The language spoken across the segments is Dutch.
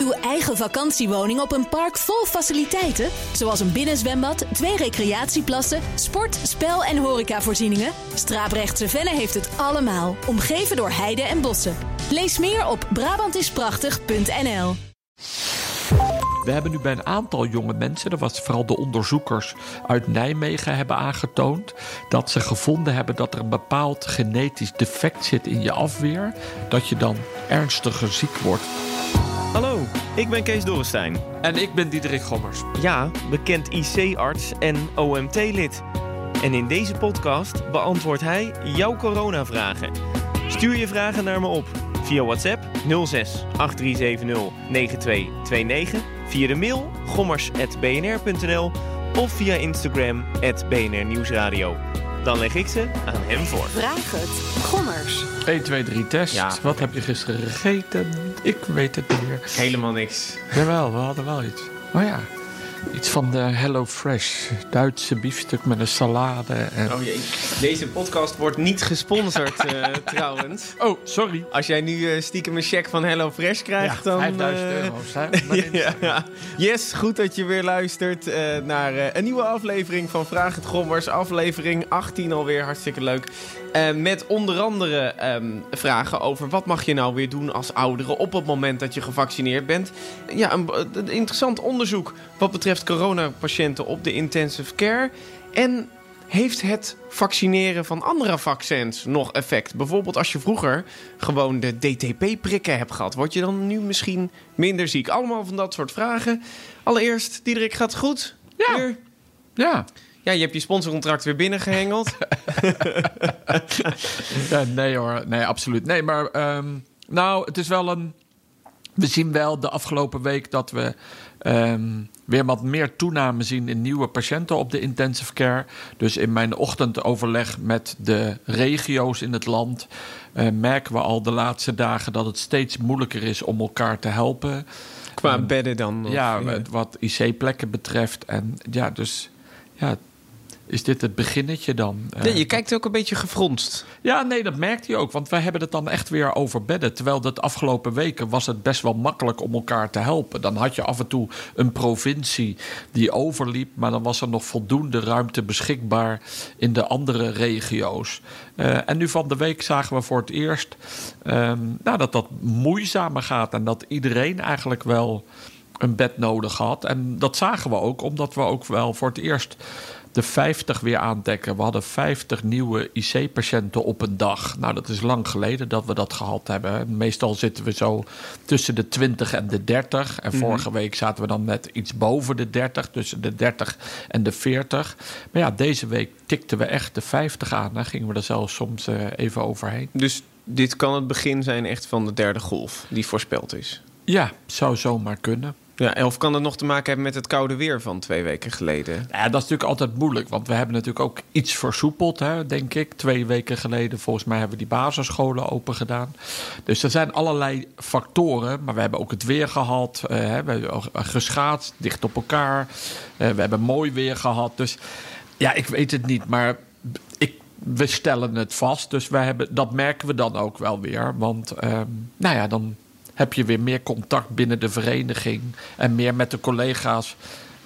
Uw eigen vakantiewoning op een park vol faciliteiten, zoals een binnenzwembad, twee recreatieplassen, sport, spel en horecavoorzieningen. Straaprechtse Venne heeft het allemaal, omgeven door heide en bossen. Lees meer op Brabantisprachtig.nl. We hebben nu bij een aantal jonge mensen, dat was vooral de onderzoekers uit Nijmegen, hebben aangetoond dat ze gevonden hebben dat er een bepaald genetisch defect zit in je afweer, dat je dan ernstiger ziek wordt. Hallo, ik ben Kees Dorrestein. En ik ben Diederik Gommers. Ja, bekend IC-arts en OMT-lid. En in deze podcast beantwoordt hij jouw coronavragen. Stuur je vragen naar me op via WhatsApp 06 8370 9229, via de mail gommers.bnr.nl of via Instagram BNR Nieuwsradio. Dan leg ik ze aan hem voor. Vraag het. Gommers. 1, 2, 3 test. Ja. Wat heb je gisteren gegeten? Ik weet het niet meer. Helemaal niks. Jawel, we hadden wel iets. Oh ja, iets van de Hello Fresh. Duitse biefstuk met een salade. En... Oh jee. Deze podcast wordt niet gesponsord eh, trouwens. Oh, sorry. Als jij nu eh, stiekem een check van HelloFresh krijgt, dan... 5000 eh, euro's. Hè? ja, ja. Yes, goed dat je weer luistert eh, naar een nieuwe aflevering van Vraag het Gommers. Aflevering 18 alweer, hartstikke leuk. Met onder andere ehm, vragen over wat mag je nou weer doen als oudere op het moment dat je gevaccineerd bent. Ja, een, een interessant onderzoek wat betreft coronapatiënten op de intensive care. En heeft het vaccineren van andere vaccins nog effect? Bijvoorbeeld als je vroeger gewoon de DTP-prikken hebt gehad, word je dan nu misschien minder ziek? Allemaal van dat soort vragen. Allereerst, Diederik, gaat het goed? Ja. Ja. Ja, je hebt je sponsorcontract weer binnengehengeld. ja. Nee hoor, nee, absoluut. Nee, maar ehm, nou, het is wel een... We zien wel de afgelopen week dat we ehm, weer wat meer toename zien in nieuwe patiënten op de intensive care. Dus in mijn ochtendoverleg met de regio's in het land eh, merken we al de laatste dagen dat het steeds moeilijker is om elkaar te helpen. Qua bedden dan? of- Ja, wat- wat IC-plekken betreft. En ja, dus ja, is dit het beginnetje dan? Eh, Nee, je kijkt ook een beetje gefronst. ja, nee, dat merkte je ook. Want wij hebben het dan echt weer over bedden. Terwijl dat afgelopen weken was het best wel makkelijk om elkaar te helpen. Dan had je af en toe een provincie die overliep. Maar dan was er nog voldoende ruimte beschikbaar in de andere regio's. Eh, en nu van de week zagen we voor het eerst ehm, nou, dat dat moeizamer gaat. En dat iedereen eigenlijk wel een bed nodig had. En dat zagen we ook, omdat we ook wel voor het eerst de 50 weer aandekken. We hadden 50 nieuwe IC-patiënten op een dag. Nou, dat is lang geleden dat we dat gehad hebben. Meestal zitten we zo tussen de 20 en de 30. En vorige week zaten we dan net iets boven de 30, tussen de 30 en de 40. Maar ja, deze week tikten we echt de 50 aan. Dan gingen we er zelfs soms eh, even overheen. Dus dit kan het begin zijn echt van de derde golf die voorspeld is. Ja, zou zomaar kunnen. Ja, of kan het nog te maken hebben met het koude weer van twee weken geleden? Ja, dat is natuurlijk altijd moeilijk. Want we hebben natuurlijk ook iets versoepeld, hè, denk ik. Twee weken geleden, volgens mij, hebben we die basisscholen open gedaan. Dus er zijn allerlei factoren. Maar we hebben ook het weer gehad. eh, hè, we hebben ook geschaatst, dicht op elkaar. Eh, we hebben mooi weer gehad. Dus ja, ik weet het niet. Maar ik, we stellen het vast. Dus we hebben, dat merken we dan ook wel weer. Want, ehm, nou ja, dan heb je weer meer contact binnen de vereniging. En meer met de collega's.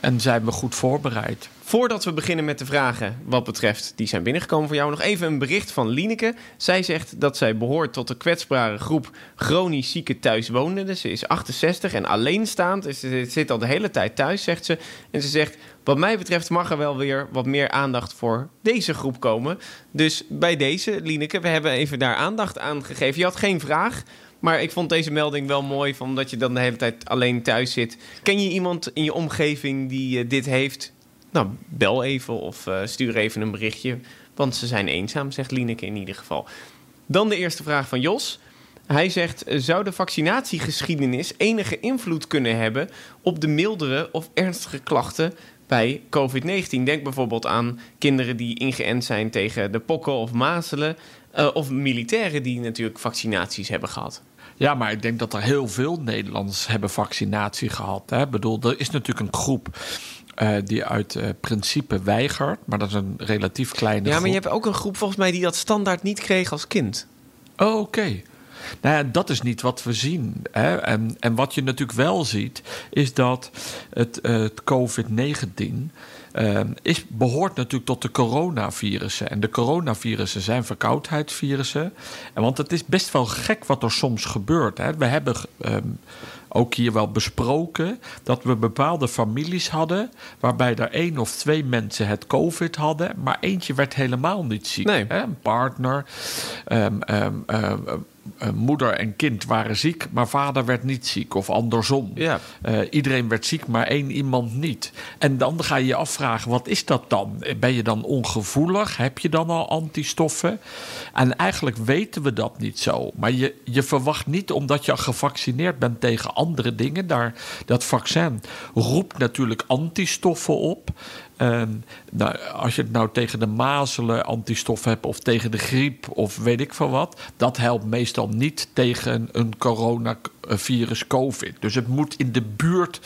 En zijn we goed voorbereid. Voordat we beginnen met de vragen wat betreft die zijn binnengekomen voor jou, nog even een bericht van Lineke. Zij zegt dat zij behoort tot de kwetsbare groep chronisch zieke thuiswonenden. Ze is 68 en alleenstaand. Ze zit al de hele tijd thuis, zegt ze. En ze zegt, wat mij betreft mag er wel weer wat meer aandacht voor deze groep komen. Dus bij deze, Lineke, we hebben even daar aandacht aan gegeven. Je had geen vraag, maar ik vond deze melding wel mooi, van omdat je dan de hele tijd alleen thuis zit. Ken je iemand in je omgeving die eh, dit heeft? Nou, bel even of eh, stuur even een berichtje. Want ze zijn eenzaam, zegt Lineke in ieder geval. Dan de eerste vraag van Jos. Hij zegt, eh, zou de vaccinatiegeschiedenis enige invloed kunnen hebben... op de mildere of ernstige klachten bij COVID-19? Denk bijvoorbeeld aan kinderen die ingeënt zijn tegen de pokken of mazelen... of militairen die natuurlijk vaccinaties hebben gehad. Ja, maar ik denk dat er heel veel Nederlanders hebben vaccinatie gehad. Hè? Ik bedoel, er is natuurlijk een groep eh, die uit eh, principe weigert. Maar dat is een relatief kleine Ja, groep. maar je hebt ook een groep volgens mij die dat standaard niet kreeg als kind. Oh, oké. Nou ja, dat is niet wat we zien. Hè? En, en wat je natuurlijk wel ziet, is dat het, het COVID-19 uh, is, behoort natuurlijk tot de coronavirussen. En de coronavirussen zijn verkoudheidsvirussen. En want het is best wel gek wat er soms gebeurt. Hè? We hebben um, ook hier wel besproken dat we bepaalde families hadden waarbij er één of twee mensen het COVID hadden, maar eentje werd helemaal niet ziek. Nee. Hè? Een partner. Um, um, uh, moeder en kind waren ziek, maar vader werd niet ziek. Of andersom. Ja. Uh, iedereen werd ziek, maar één iemand niet. En dan ga je je afvragen, wat is dat dan? Ben je dan ongevoelig? Heb je dan al antistoffen? En eigenlijk weten we dat niet zo. Maar je, je verwacht niet, omdat je gevaccineerd bent tegen andere dingen. Daar, dat vaccin roept natuurlijk antistoffen op. Nou, als je het nou tegen de mazelen antistof hebt of tegen de griep of weet ik veel wat, dat helpt meestal niet tegen een coronavirus COVID. Dus het moet in de buurt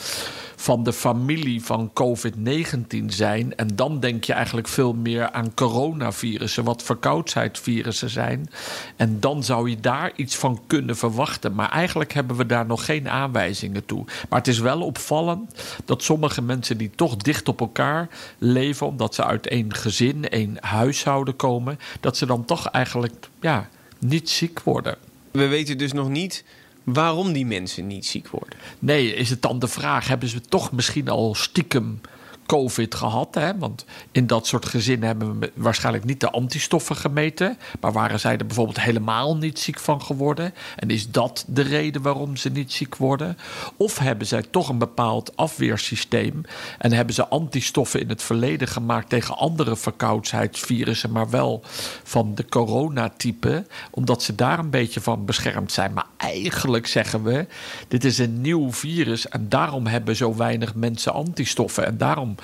van de familie van COVID-19 zijn. En dan denk je eigenlijk veel meer aan coronavirussen, wat verkoudheidsvirussen zijn. En dan zou je daar iets van kunnen verwachten. Maar eigenlijk hebben we daar nog geen aanwijzingen toe. Maar het is wel opvallend dat sommige mensen die toch dicht op elkaar leven, omdat ze uit één gezin, één huishouden komen, dat ze dan toch eigenlijk ja, niet ziek worden. We weten dus nog niet waarom die mensen niet ziek worden. Nee, is het dan de vraag: hebben ze toch misschien al stiekem COVID gehad. Hè? Want in dat soort gezinnen hebben we waarschijnlijk niet de antistoffen gemeten. Maar waren zij er bijvoorbeeld helemaal niet ziek van geworden? En is dat de reden waarom ze niet ziek worden? Of hebben zij toch een bepaald afweersysteem en hebben ze antistoffen in het verleden gemaakt tegen andere verkoudheidsvirussen, maar wel van de coronatype, omdat ze daar een beetje van beschermd zijn. Maar eigenlijk zeggen we: dit is een nieuw virus en daarom hebben zo weinig mensen antistoffen. En daarom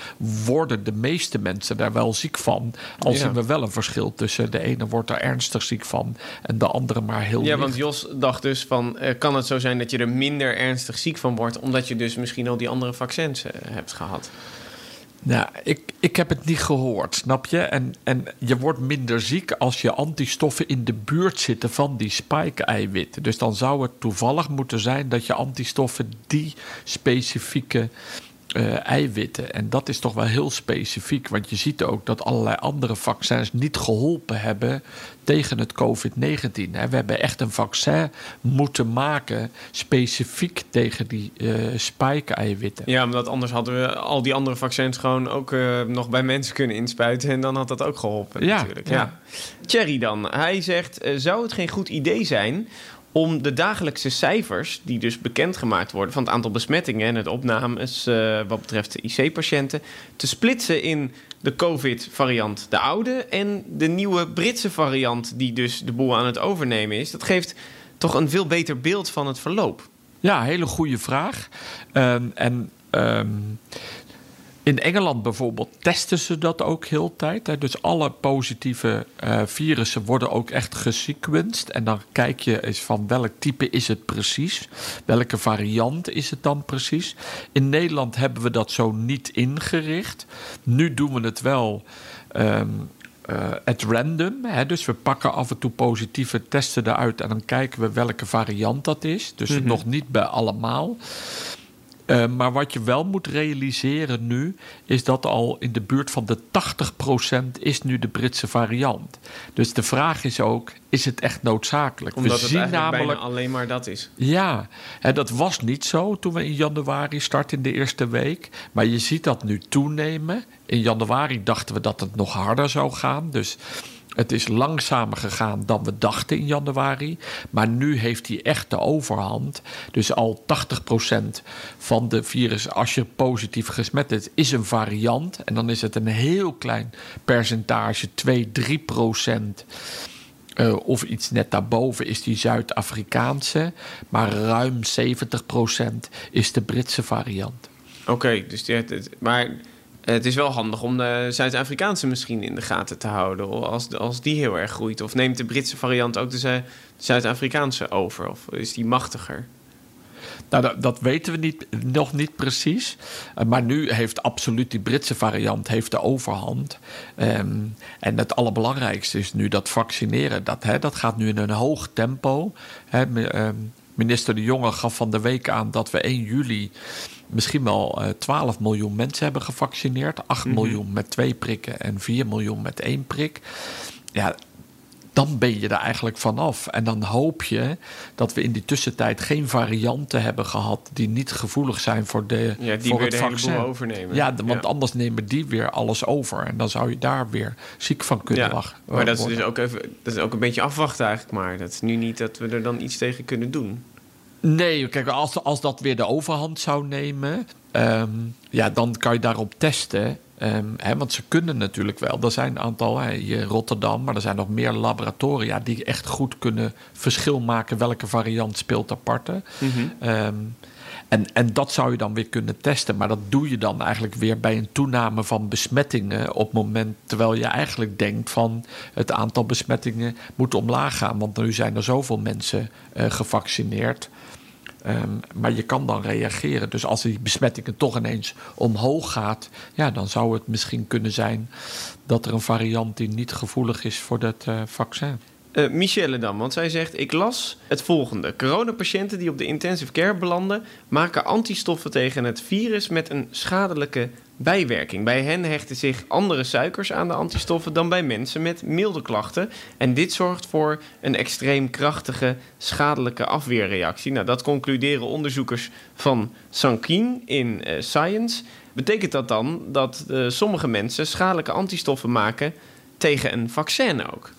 worden de meeste mensen daar wel ziek van. Al Ja. zien we wel een verschil tussen de ene wordt er ernstig ziek van en de andere maar heel Ja, licht. want Jos dacht dus van, eh, kan het zo zijn dat je er minder ernstig ziek van wordt, omdat je dus misschien al die andere vaccins eh, hebt gehad? Nou, ik, ik heb het niet gehoord, snap je? En, en je wordt minder ziek als je antistoffen in de buurt zitten van die spike-eiwitten. Dus dan zou het toevallig moeten zijn dat je antistoffen die specifieke eh, eiwitten. En dat is toch wel heel specifiek, want je ziet ook dat allerlei andere vaccins niet geholpen hebben tegen het COVID-19. hè. We hebben echt een vaccin moeten maken specifiek tegen die eh, spike-eiwitten. Ja, omdat anders hadden we al die andere vaccins gewoon ook eh, nog bij mensen kunnen inspuiten. En dan had dat ook geholpen Ja, natuurlijk. ja. Ja. Thierry dan, hij zegt, zou het geen goed idee zijn om de dagelijkse cijfers, die dus bekendgemaakt worden van het aantal besmettingen en het opnames eh, wat betreft de IC-patiënten, te splitsen in de COVID-variant, de oude, en de nieuwe Britse variant, die dus de boel aan het overnemen is? Dat geeft toch een veel beter beeld van het verloop. Ja, hele goede vraag. Ehm, en ehm, in Engeland bijvoorbeeld testen ze dat ook heel de tijd. Hè. Dus alle positieve eh, virussen worden ook echt gesequenced. En dan kijk je eens van welk type is het precies. Welke variant is het dan precies. In Nederland hebben we dat zo niet ingericht. Nu doen we het wel... ehm, eh, at random. Hè? Dus we pakken af en toe positieve testen eruit en dan kijken we welke variant dat is. Dus Mhm. nog niet bij allemaal. Eh, maar wat je wel moet realiseren nu, is dat al in de buurt van de 80% is nu de Britse variant. Dus de vraag is ook, is het echt noodzakelijk? Omdat we het zien eigenlijk namelijk bijna alleen maar dat is. ja, hè, dat was niet zo toen we in januari startten in de eerste week. Maar je ziet dat nu toenemen. In januari dachten we dat het nog harder zou gaan. Dus het is langzamer gegaan dan we dachten in januari. Maar nu heeft hij echt de overhand. Dus al 80% van de virus, als je positief gesmet bent, is een variant. En dan is het een heel klein percentage, 2, 3%. Eh, of iets net daarboven is die Zuid-Afrikaanse. Maar ruim 70% is de Britse variant. Oké, dus die- maar het is wel handig om de Zuid-Afrikaanse misschien in de gaten te houden. Als, als die heel erg groeit. Of neemt de Britse variant ook de, Zu- de Zuid-Afrikaanse over? Of is die machtiger? Nou, dat, dat weten we niet, nog niet precies. Uh, maar nu heeft absoluut die Britse variant heeft de overhand. Um, en het allerbelangrijkste is nu dat vaccineren. Dat, hè, dat gaat nu in een hoog tempo. Hè, um, minister De Jonge gaf van de week aan dat we 1 juli misschien wel uh, 12 miljoen mensen hebben gevaccineerd. 8 mm -hmm. miljoen met twee prikken en 4 miljoen met één prik. Ja, dan ben je er eigenlijk vanaf. En dan hoop je dat we in die tussentijd geen varianten hebben gehad die niet gevoelig zijn voor, de, ja, die voor weer het de vaccin. overnemen. Ja, want ja. anders nemen die weer alles over. En dan zou je daar weer ziek van kunnen ja, wachten. Maar dat is dus ook, even, dat is ook een beetje afwachten eigenlijk maar. Dat is nu niet dat we er dan iets tegen kunnen doen. Nee, kijk, als, als dat weer de overhand zou nemen, um, ja, dan kan je daarop testen. Um, want ze kunnen natuurlijk wel. Er zijn een aantal, Rotterdam, maar er zijn nog meer laboratoria die echt goed kunnen verschil maken welke variant speelt aparte. Mm -hmm. um, en, en dat zou je dan weer kunnen testen. Maar dat doe je dan eigenlijk weer bij een toename van besmettingen. Op het moment terwijl je eigenlijk denkt van het aantal besmettingen moet omlaag gaan. Want nu zijn er zoveel mensen uh, gevaccineerd. Um, maar je kan dan reageren. Dus als die besmettingen toch ineens omhoog gaat, ja, dan zou het misschien kunnen zijn dat er een variant die niet gevoelig is voor dat uh, vaccin. Uh, Michelle dan, want zij zegt: Ik las het volgende. Coronapatiënten die op de intensive care belanden, maken antistoffen tegen het virus met een schadelijke bijwerking. Bij hen hechten zich andere suikers aan de antistoffen dan bij mensen met milde klachten. En dit zorgt voor een extreem krachtige, schadelijke afweerreactie. Nou, dat concluderen onderzoekers van Sankin in uh, Science. Betekent dat dan dat uh, sommige mensen schadelijke antistoffen maken tegen een vaccin ook?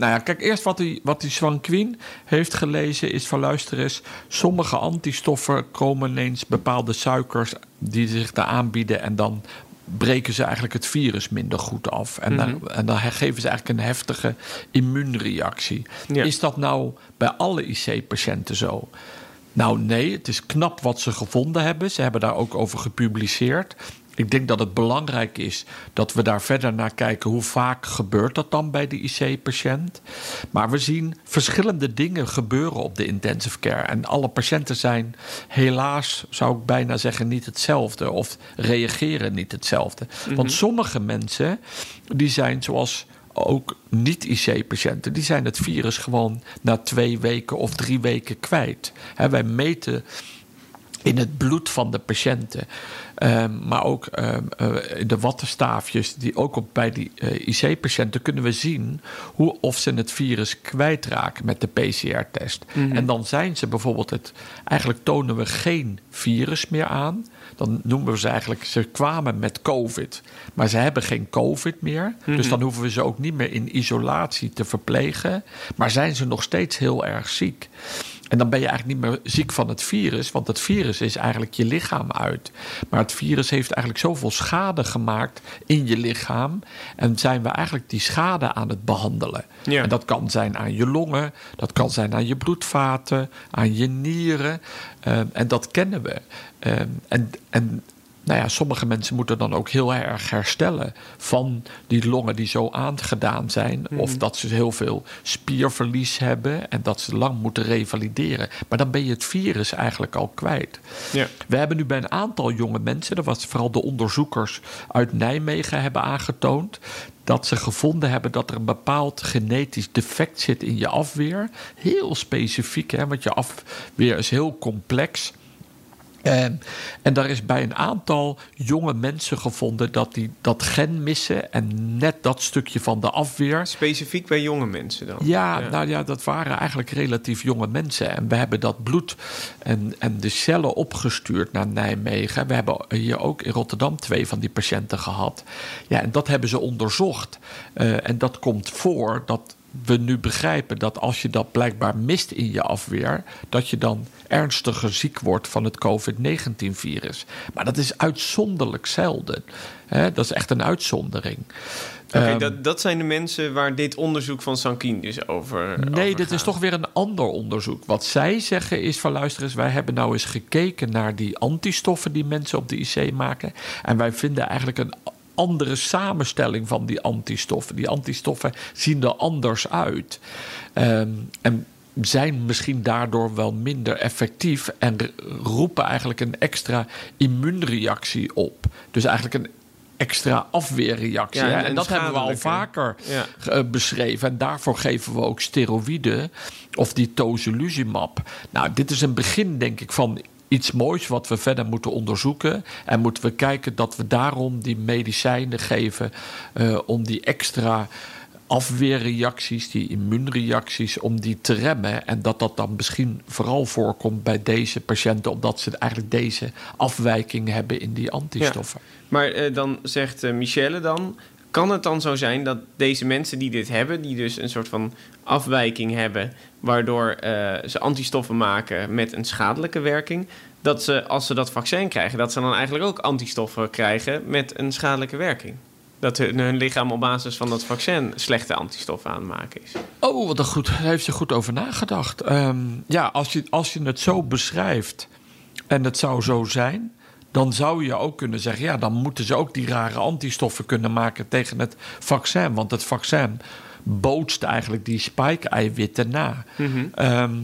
Nou ja, kijk, eerst wat die, wat die Swan Queen heeft gelezen is van luister eens... sommige antistoffen komen ineens bepaalde suikers die zich daar aanbieden... en dan breken ze eigenlijk het virus minder goed af. En, dan, en dan geven ze eigenlijk een heftige immuunreactie. Ja. Is dat nou bij alle IC-patiënten zo? Nou nee, het is knap wat ze gevonden hebben. Ze hebben daar ook over gepubliceerd. Ik denk dat het belangrijk is dat we daar verder naar kijken. Hoe vaak gebeurt dat dan bij de IC-patiënt? Maar we zien verschillende dingen gebeuren op de intensive care. En alle patiënten zijn helaas, zou ik bijna zeggen, niet hetzelfde. Of reageren niet hetzelfde. Mm-hmm. Want sommige mensen, die zijn zoals ook niet-IC-patiënten, die zijn het virus gewoon na twee weken of drie weken kwijt. He, wij meten in het bloed van de patiënten. Um, maar ook um, uh, de wattenstaafjes, die ook op, bij die uh, IC-patiënten kunnen we zien hoe, of ze het virus kwijtraken met de PCR-test. Mm-hmm. En dan zijn ze bijvoorbeeld het. Eigenlijk tonen we geen virus meer aan. Dan noemen we ze eigenlijk. Ze kwamen met COVID, maar ze hebben geen COVID meer. Mm-hmm. Dus dan hoeven we ze ook niet meer in isolatie te verplegen. Maar zijn ze nog steeds heel erg ziek. En dan ben je eigenlijk niet meer ziek van het virus, want het virus is eigenlijk je lichaam uit. Maar het virus heeft eigenlijk zoveel schade gemaakt in je lichaam. En zijn we eigenlijk die schade aan het behandelen. Ja. En dat kan zijn aan je longen, dat kan zijn aan je bloedvaten, aan je nieren. Um, en dat kennen we. Um, en, en nou ja, sommige mensen moeten dan ook heel erg herstellen van die longen die zo aangedaan zijn. Mm-hmm. Of dat ze heel veel spierverlies hebben en dat ze lang moeten revalideren. Maar dan ben je het virus eigenlijk al kwijt. Ja. We hebben nu bij een aantal jonge mensen, dat was vooral de onderzoekers uit Nijmegen hebben aangetoond. Dat ze gevonden hebben dat er een bepaald genetisch defect zit in je afweer. Heel specifiek, hè, want je afweer is heel complex. En, en daar is bij een aantal jonge mensen gevonden dat die dat gen missen en net dat stukje van de afweer. Specifiek bij jonge mensen dan? Ja, ja. nou ja, dat waren eigenlijk relatief jonge mensen. En we hebben dat bloed en, en de cellen opgestuurd naar Nijmegen. We hebben hier ook in Rotterdam twee van die patiënten gehad. Ja, en dat hebben ze onderzocht. Uh, en dat komt voor dat we nu begrijpen dat als je dat blijkbaar mist in je afweer, dat je dan ernstiger ziek wordt van het COVID-19-virus. Maar dat is uitzonderlijk zelden. Dat is echt een uitzondering. Oké, okay, um, dat, dat zijn de mensen waar dit onderzoek van Sankin dus over. Nee, over dit gaat. is toch weer een ander onderzoek. Wat zij zeggen is van luister eens, wij hebben nou eens gekeken naar die antistoffen die mensen op de IC maken. En wij vinden eigenlijk een andere samenstelling van die antistoffen. Die antistoffen zien er anders uit. Um, en zijn misschien daardoor wel minder effectief en roepen eigenlijk een extra immuunreactie op. Dus eigenlijk een extra afweerreactie. Ja, en, dat hebben we al vaker Ja. eh, beschreven. En daarvoor geven we ook steroïden of die tocilizumab. Nou, dit is een begin, denk ik, van iets moois wat we verder moeten onderzoeken. En moeten we kijken dat we daarom die medicijnen geven eh, om die extra afweerreacties, die immuunreacties, om die te remmen. En dat dat dan misschien vooral voorkomt bij deze patiënten, omdat ze eigenlijk deze afwijking hebben in die antistoffen. Maar eh, dan zegt eh, Michelle dan... Kan het dan zo zijn dat deze mensen die dit hebben... die dus een soort van afwijking hebben... waardoor eh, ze antistoffen maken met een schadelijke werking... dat ze als ze dat vaccin krijgen... dat ze dan eigenlijk ook antistoffen krijgen met een schadelijke werking? Dat hun, lichaam op basis van dat vaccin slechte antistoffen aan het maken is. Oh, wat een goed, daar heeft ze goed over nagedacht. Ehm, ja, als je, als je het zo beschrijft en het zou zo zijn, dan zou je ook kunnen zeggen: ja, dan moeten ze ook die rare antistoffen kunnen maken tegen het vaccin. Want het vaccin bootst eigenlijk die spike-eiwitten na. Ehm,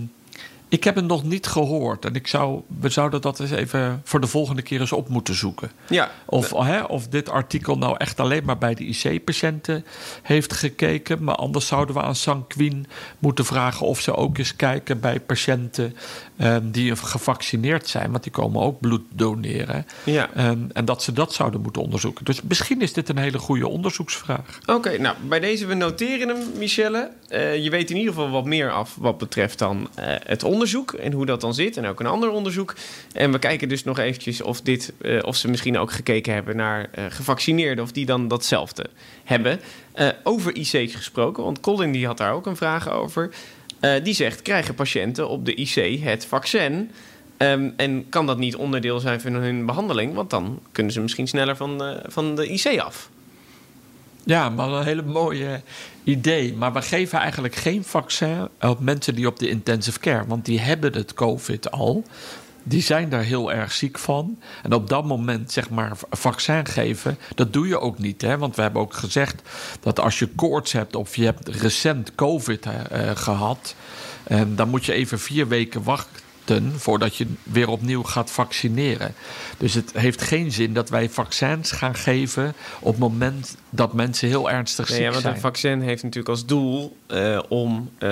ik heb het nog niet gehoord en ik zou, we zouden dat eens even voor de volgende keer eens op moeten zoeken. Ja, Of, hè, of dit artikel nou echt alleen maar bij de IC-patiënten heeft gekeken. Maar anders zouden we aan Sanquin moeten vragen of ze ook eens kijken bij patiënten ehm, die gevaccineerd zijn. Want die komen ook bloed doneren. ja. Ehm, en dat ze dat zouden moeten onderzoeken. Dus misschien is dit een hele goede onderzoeksvraag. Oké, nou, bij deze we noteren hem, Michelle. Eh, je weet in ieder geval wat meer af wat betreft dan eh, het onderzoek en hoe dat dan zit. En ook een ander onderzoek. En we kijken dus nog eventjes of, dit, eh, of ze misschien ook gekeken hebben naar gevaccineerden... of die dan datzelfde hebben. Over IC's gesproken, want Colin die had daar ook een vraag over. Die zegt, krijgen patiënten op de IC het vaccin... Ehm, en kan dat niet onderdeel zijn van hun behandeling? Want dan kunnen ze misschien sneller van, van de IC af. Ja, maar een hele mooie idee. Maar we geven eigenlijk geen vaccin op mensen die op de intensive care. Want die hebben het COVID al. Die zijn daar heel erg ziek van. En op dat moment, zeg maar, vaccin geven, dat doe je ook niet. Hè? Want we hebben ook gezegd dat als je koorts hebt of je hebt recent COVID eh, gehad, eh, dan moet je even vier weken wachten voordat je weer opnieuw gaat vaccineren. Dus het heeft geen zin dat wij vaccins gaan geven op het moment dat mensen heel ernstig Nee, ziek ja, want zijn. een vaccin heeft natuurlijk als doel eh, om eh,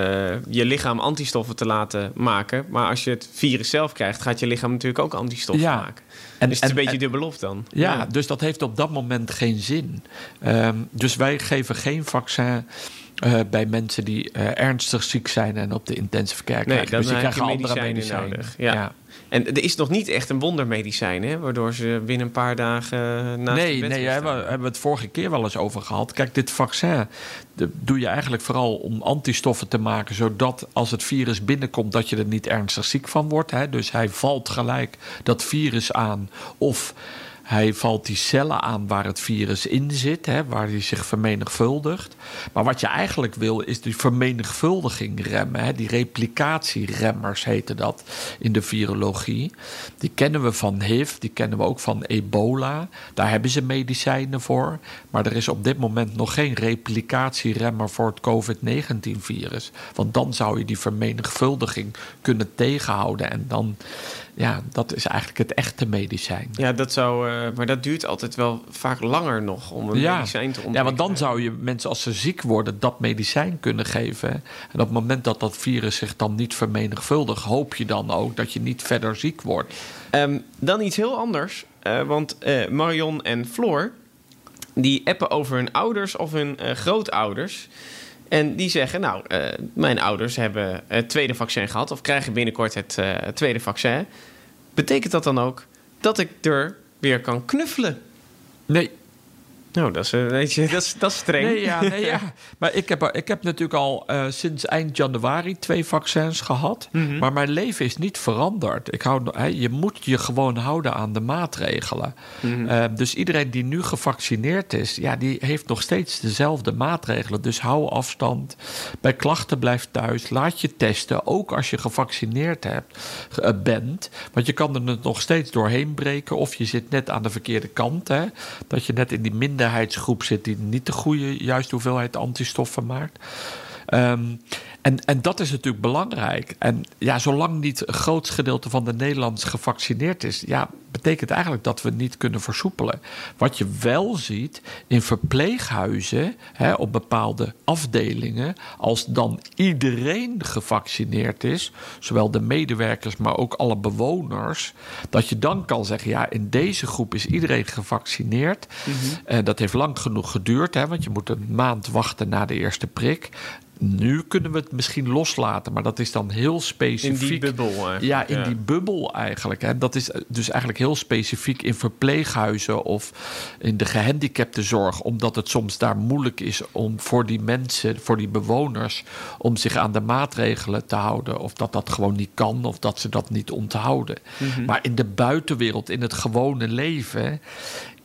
je lichaam antistoffen te laten maken. Maar als je het virus zelf krijgt, gaat je lichaam natuurlijk ook antistoffen Ja. maken. En- dus het is en- een beetje dubbelop dan. Ja, dus dat heeft op dat moment geen zin. Ehm, dus wij geven geen vaccin eh, bij mensen die eh, ernstig ziek zijn en op de intensive care Nee, krijgen. dan dus die heb je krijgen andere medicijnen nodig. Ja. En er is nog niet echt een wondermedicijn, hè? Waardoor ze binnen een paar dagen naast Nee, nee, daar hebben, we- hebben we het vorige keer wel eens over gehad. Kijk, dit vaccin dat doe je eigenlijk vooral om antistoffen te maken, zodat als het virus binnenkomt, dat je er niet ernstig ziek van wordt. Hè? Dus hij valt gelijk dat virus aan. Of hij valt die cellen aan waar het virus in zit, hè, waar hij zich vermenigvuldigt. Maar wat je eigenlijk wil, is die vermenigvuldiging remmen. Hè. Die replicatieremmers heten dat in de virologie. Die kennen we van HIV, die kennen we ook van ebola. Daar hebben ze medicijnen voor. Maar er is op dit moment nog geen replicatieremmer voor het COVID-19-virus. Want dan zou je die vermenigvuldiging kunnen tegenhouden. En dan, ja, dat is eigenlijk het echte medicijn. Ja, dat zou, eh, maar dat duurt altijd wel vaak langer nog om een Ja. medicijn te Ja, ontwikkelen. want dan zou je mensen als ze ziek worden dat medicijn kunnen geven. En op het moment dat dat virus zich dan niet vermenigvuldigt, hoop je dan ook dat je niet verder ziek wordt. Ehm, dan iets heel anders. eh, want eh, Marion en Floor... die appen over hun ouders of hun grootouders... En die zeggen, nou, eh, mijn ouders hebben het tweede vaccin gehad... of krijgen binnenkort het eh, tweede vaccin. Betekent dat dan ook dat ik er weer kan knuffelen? Nee, Nou, dat is, weet je, dat is, dat is streng. Nee, ja, nee, ja. Maar ik heb, ik heb natuurlijk al eh, sinds eind januari twee vaccins gehad. Mhm. Maar mijn leven is niet veranderd. Ik hou, hè, je moet je gewoon houden aan de maatregelen. Mhm. Eh, dus iedereen die nu gevaccineerd is, ja, die heeft nog steeds dezelfde maatregelen. Dus hou afstand. Bij klachten blijf thuis. Laat je testen. Ook als je gevaccineerd hebt, eh, bent. Want je kan er nog steeds doorheen breken. Of je zit net aan de verkeerde kant. Hè? Dat je net in die minderheidsgroep zit die niet de goede, juiste hoeveelheid antistoffen maakt. Ehm, En, en dat is natuurlijk belangrijk. En ja, zolang niet een groot gedeelte van de Nederlanders gevaccineerd is, ja, betekent eigenlijk dat we niet kunnen versoepelen. Wat je wel ziet in verpleeghuizen, hè, op bepaalde afdelingen, als dan iedereen gevaccineerd is, zowel de medewerkers, maar ook alle bewoners, dat je dan kan zeggen: ja, in deze groep is iedereen gevaccineerd. Mm dat heeft lang genoeg geduurd, hè, want je moet een maand wachten na de eerste prik nu kunnen we het misschien loslaten, maar dat is dan heel specifiek. In die bubbel. Ja, in die bubbel eigenlijk. Hè. Dat is dus eigenlijk heel specifiek in verpleeghuizen of in de gehandicaptenzorg, omdat het soms daar moeilijk is om voor die mensen, voor die bewoners, om zich aan de maatregelen te houden. Of dat dat gewoon niet kan, of dat ze dat niet onthouden. Mhm. Maar in de buitenwereld, in het gewone leven,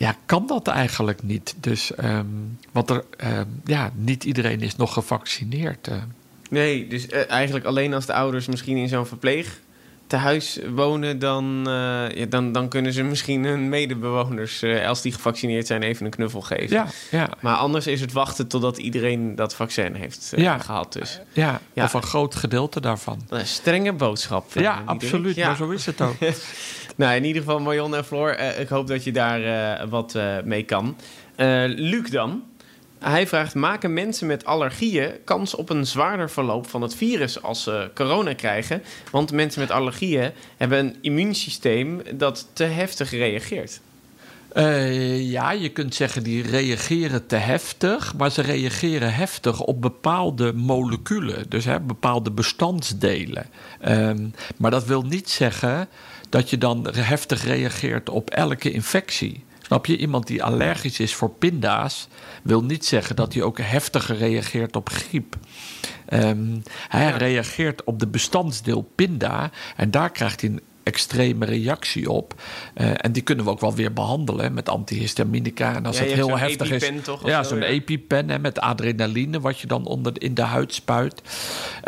ja, kan dat eigenlijk niet. Dus, um, want er, um, ja, niet iedereen is nog gevaccineerd. Uh. Nee, dus uh, eigenlijk alleen als de ouders misschien in zo'n verpleeg tehuis wonen, dan, uh, ja, dan, dan kunnen ze misschien hun medebewoners, als die gevaccineerd zijn, even een knuffel geven. Ja, ja. Maar anders is het wachten totdat iedereen dat vaccin heeft ja. gehad. Dus. Ja, ja, of een groot gedeelte daarvan. Een strenge boodschap. Ja, absoluut. Maar zo is het ook. Nou, in ieder geval Marion en Floor, uh, ik hoop dat je daar uh, wat uh, mee kan. Luc dan. Hij vraagt, maken mensen met allergieën kans op een zwaarder verloop van het virus als ze corona krijgen? Want mensen met allergieën hebben een immuunsysteem dat te heftig reageert. Uh, ja, je kunt zeggen die reageren te heftig, maar ze reageren heftig op bepaalde moleculen, dus hè, bepaalde bestandsdelen. Um, maar dat wil niet zeggen dat je dan heftig reageert op elke infectie. Snap je? Iemand die allergisch is voor pinda's wil niet zeggen dat hij ook heftiger reageert op griep. Um, hij reageert op de bestandsdeel pinda en daar krijgt hij een extreme reactie op. Uh, en die kunnen we ook wel weer behandelen met antihistaminica. En als ja, het heel heftig is. Toch, ja, zo'n ja. EpiPen hè, met adrenaline, wat je dan onder in de huid spuit.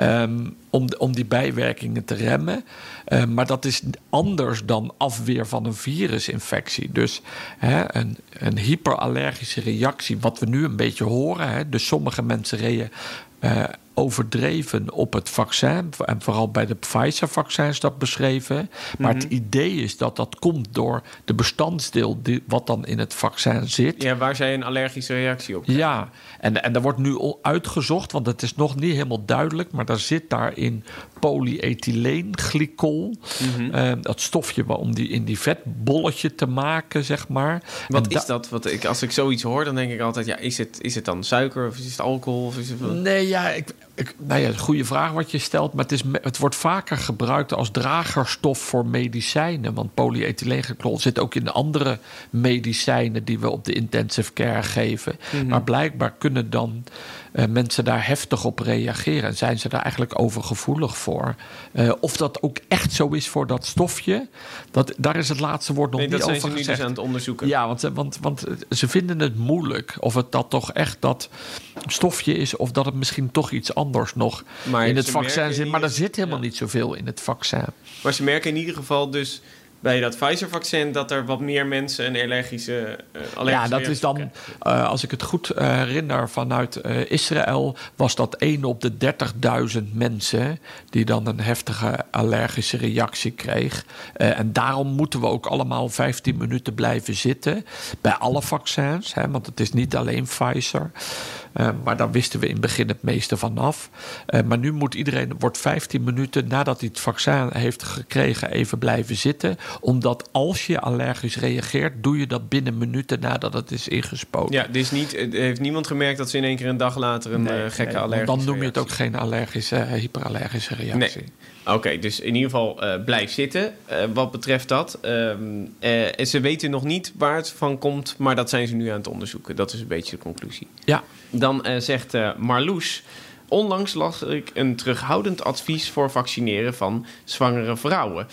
Um, om, om die bijwerkingen te remmen. Uh, maar dat is anders dan afweer van een virusinfectie. Dus hè, een, een hyperallergische reactie, wat we nu een beetje horen. Hè, dus sommige mensen reden. Uh, overdreven op het vaccin. En vooral bij de Pfizer-vaccins dat beschreven. Maar mm -hmm. het idee is dat dat komt door de bestandsdeel die, wat dan in het vaccin zit. Ja, waar zij een allergische reactie op krijgen. Ja, en, en daar wordt nu uitgezocht, want het is nog niet helemaal duidelijk. Maar daar zit daarin polyethyleenglycol. Mm -hmm. uh, dat stofje om die in die vetbolletje te maken, zeg maar. Wat en is dat? Wat ik, als ik zoiets hoor, dan denk ik altijd... Ja, is het, is het dan suiker of is het alcohol? Of is het... Nee, ja, ik, ik, nou ja, goede vraag wat je stelt. Maar het, is, het wordt vaker gebruikt als dragerstof voor medicijnen. Want polyethylenglycol zit ook in andere medicijnen... die we op de intensive care geven. Mm -hmm. Maar blijkbaar kunnen dan uh, mensen daar heftig op reageren. En zijn ze daar eigenlijk overgevoelig voor. Uh, of dat ook echt zo is voor dat stofje... Dat, daar is het laatste woord nog nee, niet over gezegd. Dat zijn ze nu dus aan het onderzoeken. Ja, want, want, want ze vinden het moeilijk... of het dat toch echt dat stofje is... of dat het misschien toch iets anders nog maar in het vaccin zit. Maar er zit helemaal ja. niet zoveel in het vaccin. Maar ze merken in ieder geval dus bij dat Pfizer-vaccin dat er wat meer mensen een allergische. Uh, allergische ja, dat is dan, uh, als ik het goed uh, herinner, vanuit Israël was dat 1 op de 30.000 mensen die dan een heftige allergische reactie kreeg. en daarom moeten we ook allemaal 15 minuten blijven zitten bij alle vaccins, hè, want het is niet alleen Pfizer. Uh, maar daar wisten we in het begin het meeste van af. Uh, maar nu moet iedereen, wordt 15 minuten nadat hij het vaccin heeft gekregen, even blijven zitten. Omdat als je allergisch reageert, doe je dat binnen minuten nadat het is ingespoten. Ja, dus niet, heeft niemand gemerkt dat ze in één keer een dag later een nee, gekke nee, allergische Dan noem je het ook geen allergische, hyperallergische reactie. Nee. Oké, okay, dus in ieder geval uh, blijf zitten uh, wat betreft dat. Um, uh, en ze weten nog niet waar het van komt, maar dat zijn ze nu aan het onderzoeken. Dat is een beetje de conclusie. Ja. Dan zegt Marloes... Onlangs las ik een terughoudend advies voor vaccineren van zwangere vrouwen.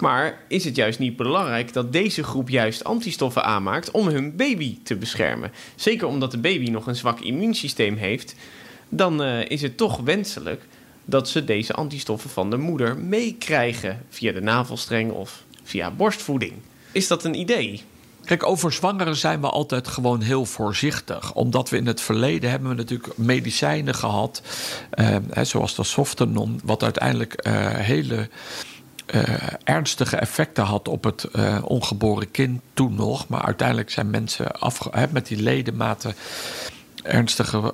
Maar is het juist niet belangrijk dat deze groep juist antistoffen aanmaakt om hun baby te beschermen? Zeker omdat de baby nog een zwak immuunsysteem heeft, dan is het toch wenselijk dat ze deze antistoffen van de moeder meekrijgen via de navelstreng of via borstvoeding. Is dat een idee? kijk, over zwangeren zijn we altijd gewoon heel voorzichtig. Omdat we in het verleden hebben we natuurlijk medicijnen gehad, eh, zoals de Softenon, wat uiteindelijk eh, hele eh, ernstige effecten had op het eh, ongeboren kind toen nog. Maar uiteindelijk zijn mensen afge met die ledematen ernstige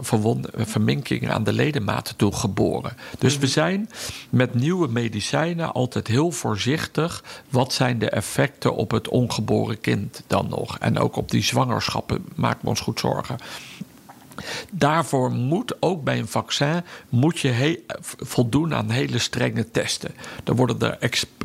verminkingen aan de ledematen toe geboren. Dus we zijn met nieuwe medicijnen altijd heel voorzichtig. Wat zijn de effecten op het ongeboren kind dan nog? En ook op die zwangerschappen maken we ons goed zorgen. Daarvoor moet ook bij een vaccin moet je he- voldoen aan hele strenge testen. Er worden er exp-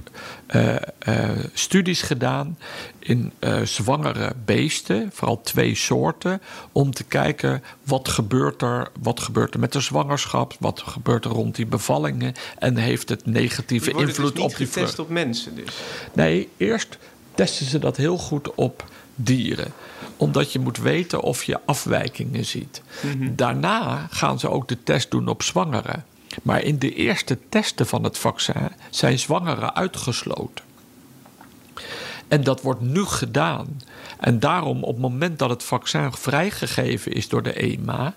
eh, eh, studies gedaan in eh, zwangere beesten, vooral twee soorten, om te kijken wat gebeurt er, wat gebeurt er met de zwangerschap, wat gebeurt er rond die bevallingen en heeft het negatieve Die worden invloed dus niet op die getest op mensen dus. Nee, eerst testen ze dat heel goed op dieren. Omdat je moet weten of je afwijkingen ziet. Daarna gaan ze ook de test doen op zwangeren. Maar in de eerste testen van het vaccin zijn zwangeren uitgesloten. En dat wordt nu gedaan. En daarom, op het moment dat het vaccin vrijgegeven is door de EMA,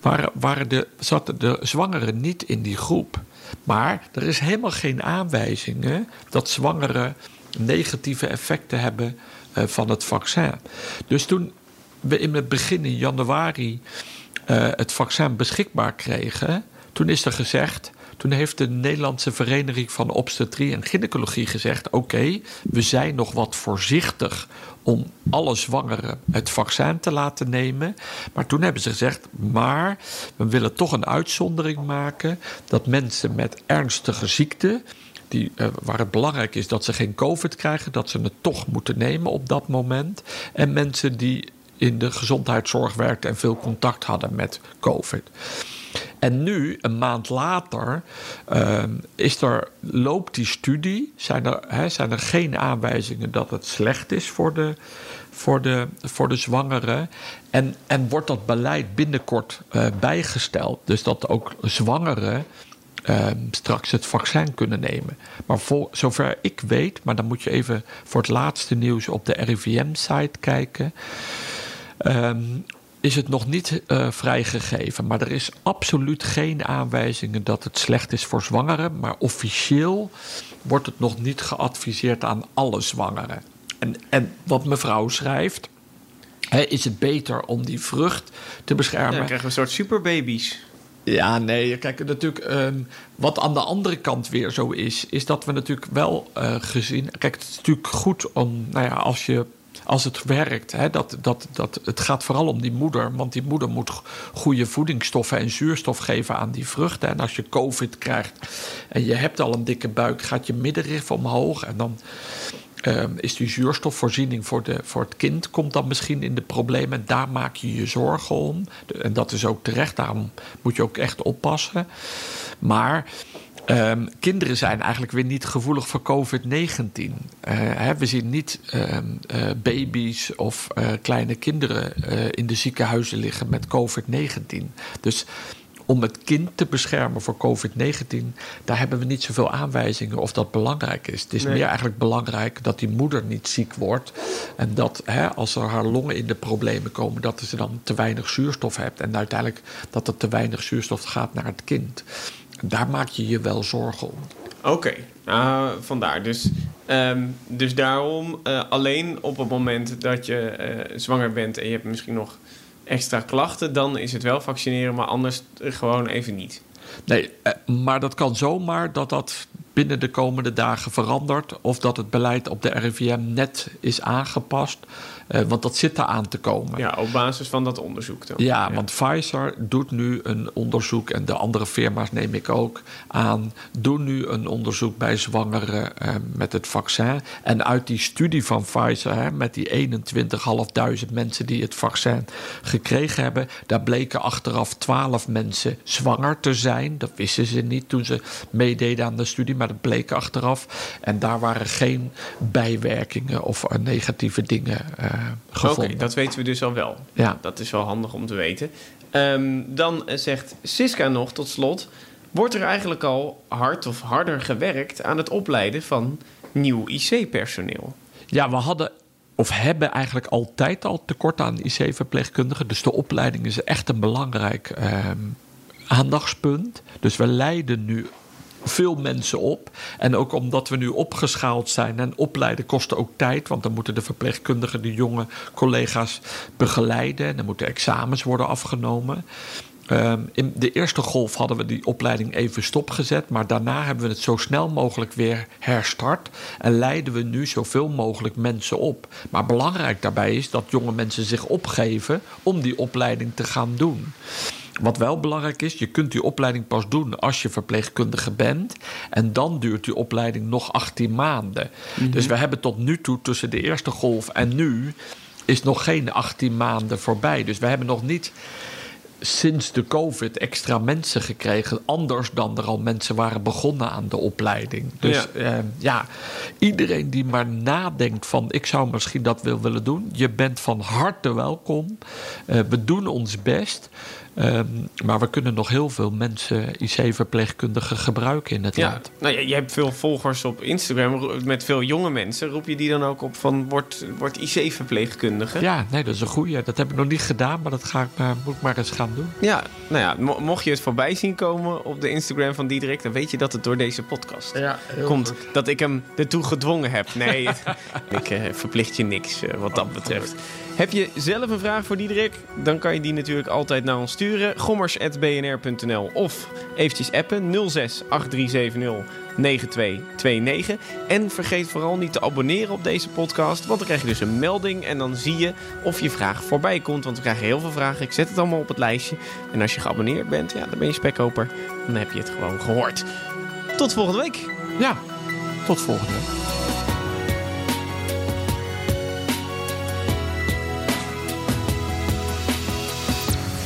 waren, waren de, zaten de zwangeren niet in die groep. Maar er is helemaal geen aanwijzingen dat zwangeren negatieve effecten hebben eh, van het vaccin. Dus toen we in het begin in januari eh, het vaccin beschikbaar kregen, toen is er gezegd. Toen heeft de Nederlandse Vereniging van Obstetrie en Gynaecologie gezegd: Oké, we zijn nog wat voorzichtig om alle zwangeren het vaccin te laten nemen. Maar toen hebben ze gezegd: Maar we willen toch een uitzondering maken dat mensen met ernstige ziekte. Die, eh, waar het belangrijk is dat ze geen COVID krijgen, dat ze het toch moeten nemen op dat moment. En mensen die in de gezondheidszorg werkten en veel contact hadden met COVID. En nu, een maand later, ehm, is er, loopt die studie. Zijn er, hè, zijn er geen aanwijzingen dat het slecht is voor de, voor de, voor de zwangeren? En, en wordt dat beleid binnenkort eh, bijgesteld? Dus dat ook zwangeren ehm, straks het vaccin kunnen nemen. Maar voor, zover ik weet, maar dan moet je even voor het laatste nieuws op de RIVM-site kijken. Ehm, is het nog niet eh, vrijgegeven. Maar er is absoluut geen aanwijzingen dat het slecht is voor zwangeren. Maar officieel wordt het nog niet geadviseerd aan alle zwangeren. En, en wat mevrouw schrijft. Hè, is het beter om die vrucht te Ja, beschermen? dan krijgen we een soort superbabies. Ja, nee, kijk, natuurlijk, ehm, wat aan de andere kant weer zo is, is dat we natuurlijk wel eh, gezien. Kijk, het is natuurlijk goed om, nou ja, als je. Als het werkt, hè, dat, dat, dat, het gaat vooral om die moeder. Want die moeder moet goede voedingsstoffen en zuurstof geven aan die vruchten. En als je COVID krijgt en je hebt al een dikke buik, gaat je middenrif omhoog. En dan Ehm, is die zuurstofvoorziening voor, de, voor het kind komt dan misschien in de problemen. Daar maak je je zorgen om. En dat is ook terecht, daarom moet je ook echt oppassen. Maar ehm, kinderen zijn eigenlijk weer niet gevoelig voor COVID-19. Eh, we zien niet ehm, eh, baby's of eh, kleine kinderen in de ziekenhuizen liggen met COVID-19. Dus om het kind te beschermen voor COVID-19, daar hebben we niet zoveel aanwijzingen of dat belangrijk is. Het is Nee. meer eigenlijk belangrijk dat die moeder niet ziek wordt. En dat hè, als er haar longen in de problemen komen, dat ze dan te weinig zuurstof hebt. En uiteindelijk dat er te weinig zuurstof gaat naar het kind. Daar maak je je wel zorgen om. Oké, ah, vandaar. Dus, ehm, dus daarom, eh, alleen op het moment dat je eh, zwanger bent en je hebt misschien nog extra klachten, dan is het wel vaccineren, maar anders eh, gewoon even niet. Nee, maar dat kan zomaar dat dat binnen de komende dagen verandert. Of dat het beleid op de RIVM net is aangepast. Eh, want dat zit er aan te komen. Ja, op basis van dat onderzoek dan. Ja, want Pfizer doet nu een onderzoek en de andere firma's neem ik ook aan, doen nu een onderzoek bij zwangeren eh, met het vaccin. En uit die studie van Pfizer, hè, met die 21.500 mensen die het vaccin gekregen hebben, daar bleken achteraf 12 mensen zwanger te zijn. Dat wisten ze niet toen ze meededen aan de studie, maar dat bleek achteraf. En daar waren geen bijwerkingen of eh, negatieve dingen eh, Oké, dat weten we dus al wel. Ja. Dat is wel handig om te weten. Ehm, dan eh, zegt Siska nog tot slot: wordt er eigenlijk al hard of harder gewerkt aan het opleiden van nieuw IC-personeel? Ja, we hadden of hebben eigenlijk altijd al tekort aan IC-verpleegkundigen. Dus de opleiding is echt een belangrijk ehm, aandachtspunt. Dus we leiden nu veel mensen op. En ook omdat we nu opgeschaald zijn en opleiden kost ook tijd. Want dan moeten de verpleegkundigen de jonge collega's begeleiden. En dan moeten examens worden afgenomen. Ehm, in de eerste golf hadden we die opleiding even stopgezet. Maar daarna hebben we het zo snel mogelijk weer herstart. En leiden we nu zoveel mogelijk mensen op. Maar belangrijk daarbij is dat jonge mensen zich opgeven om die opleiding te gaan doen. Wat wel belangrijk is, je kunt die opleiding pas doen als je verpleegkundige bent. En dan duurt die opleiding nog 18 maanden. Mhm. Dus we hebben tot nu toe tussen de eerste golf en nu is nog geen 18 maanden voorbij. Dus we hebben nog niet sinds de COVID extra mensen gekregen. Anders dan er al mensen waren begonnen aan de opleiding. Dus ja, eh, ja iedereen die maar nadenkt van ik zou misschien dat wil willen doen. Je bent van harte welkom. Uh, we doen ons best. Ehm, maar we kunnen nog heel veel mensen, IC-verpleegkundigen, gebruiken in het ja. land. Nou, je, je hebt veel volgers op Instagram met veel jonge mensen. Roep je die dan ook op van word, word IC-verpleegkundige? Ja, nee, dat is een goeie. Dat heb ik nog niet gedaan, maar dat ga ik, uh, moet ik maar eens gaan doen. Ja, nou ja, mocht je het voorbij zien komen op de Instagram van Diederik... dan weet je dat het door deze podcast ja, komt. Dat ik hem ertoe gedwongen heb. Nee, ik uh, verplicht je niks uh, wat dat betreft. Heb je zelf een vraag voor Diederik? Dan kan je die natuurlijk altijd naar ons sturen. gommers.bnr.nl of eventjes appen 06 8370 9229. En vergeet vooral niet te abonneren op deze podcast. Want dan krijg je dus een melding en dan zie je of je vraag voorbij komt. Want we krijgen heel veel vragen. Ik zet het allemaal op het lijstje. En als je geabonneerd bent, ja, dan ben je spekkoper. Dan heb je het gewoon gehoord. Tot volgende week. Ja, tot volgende week.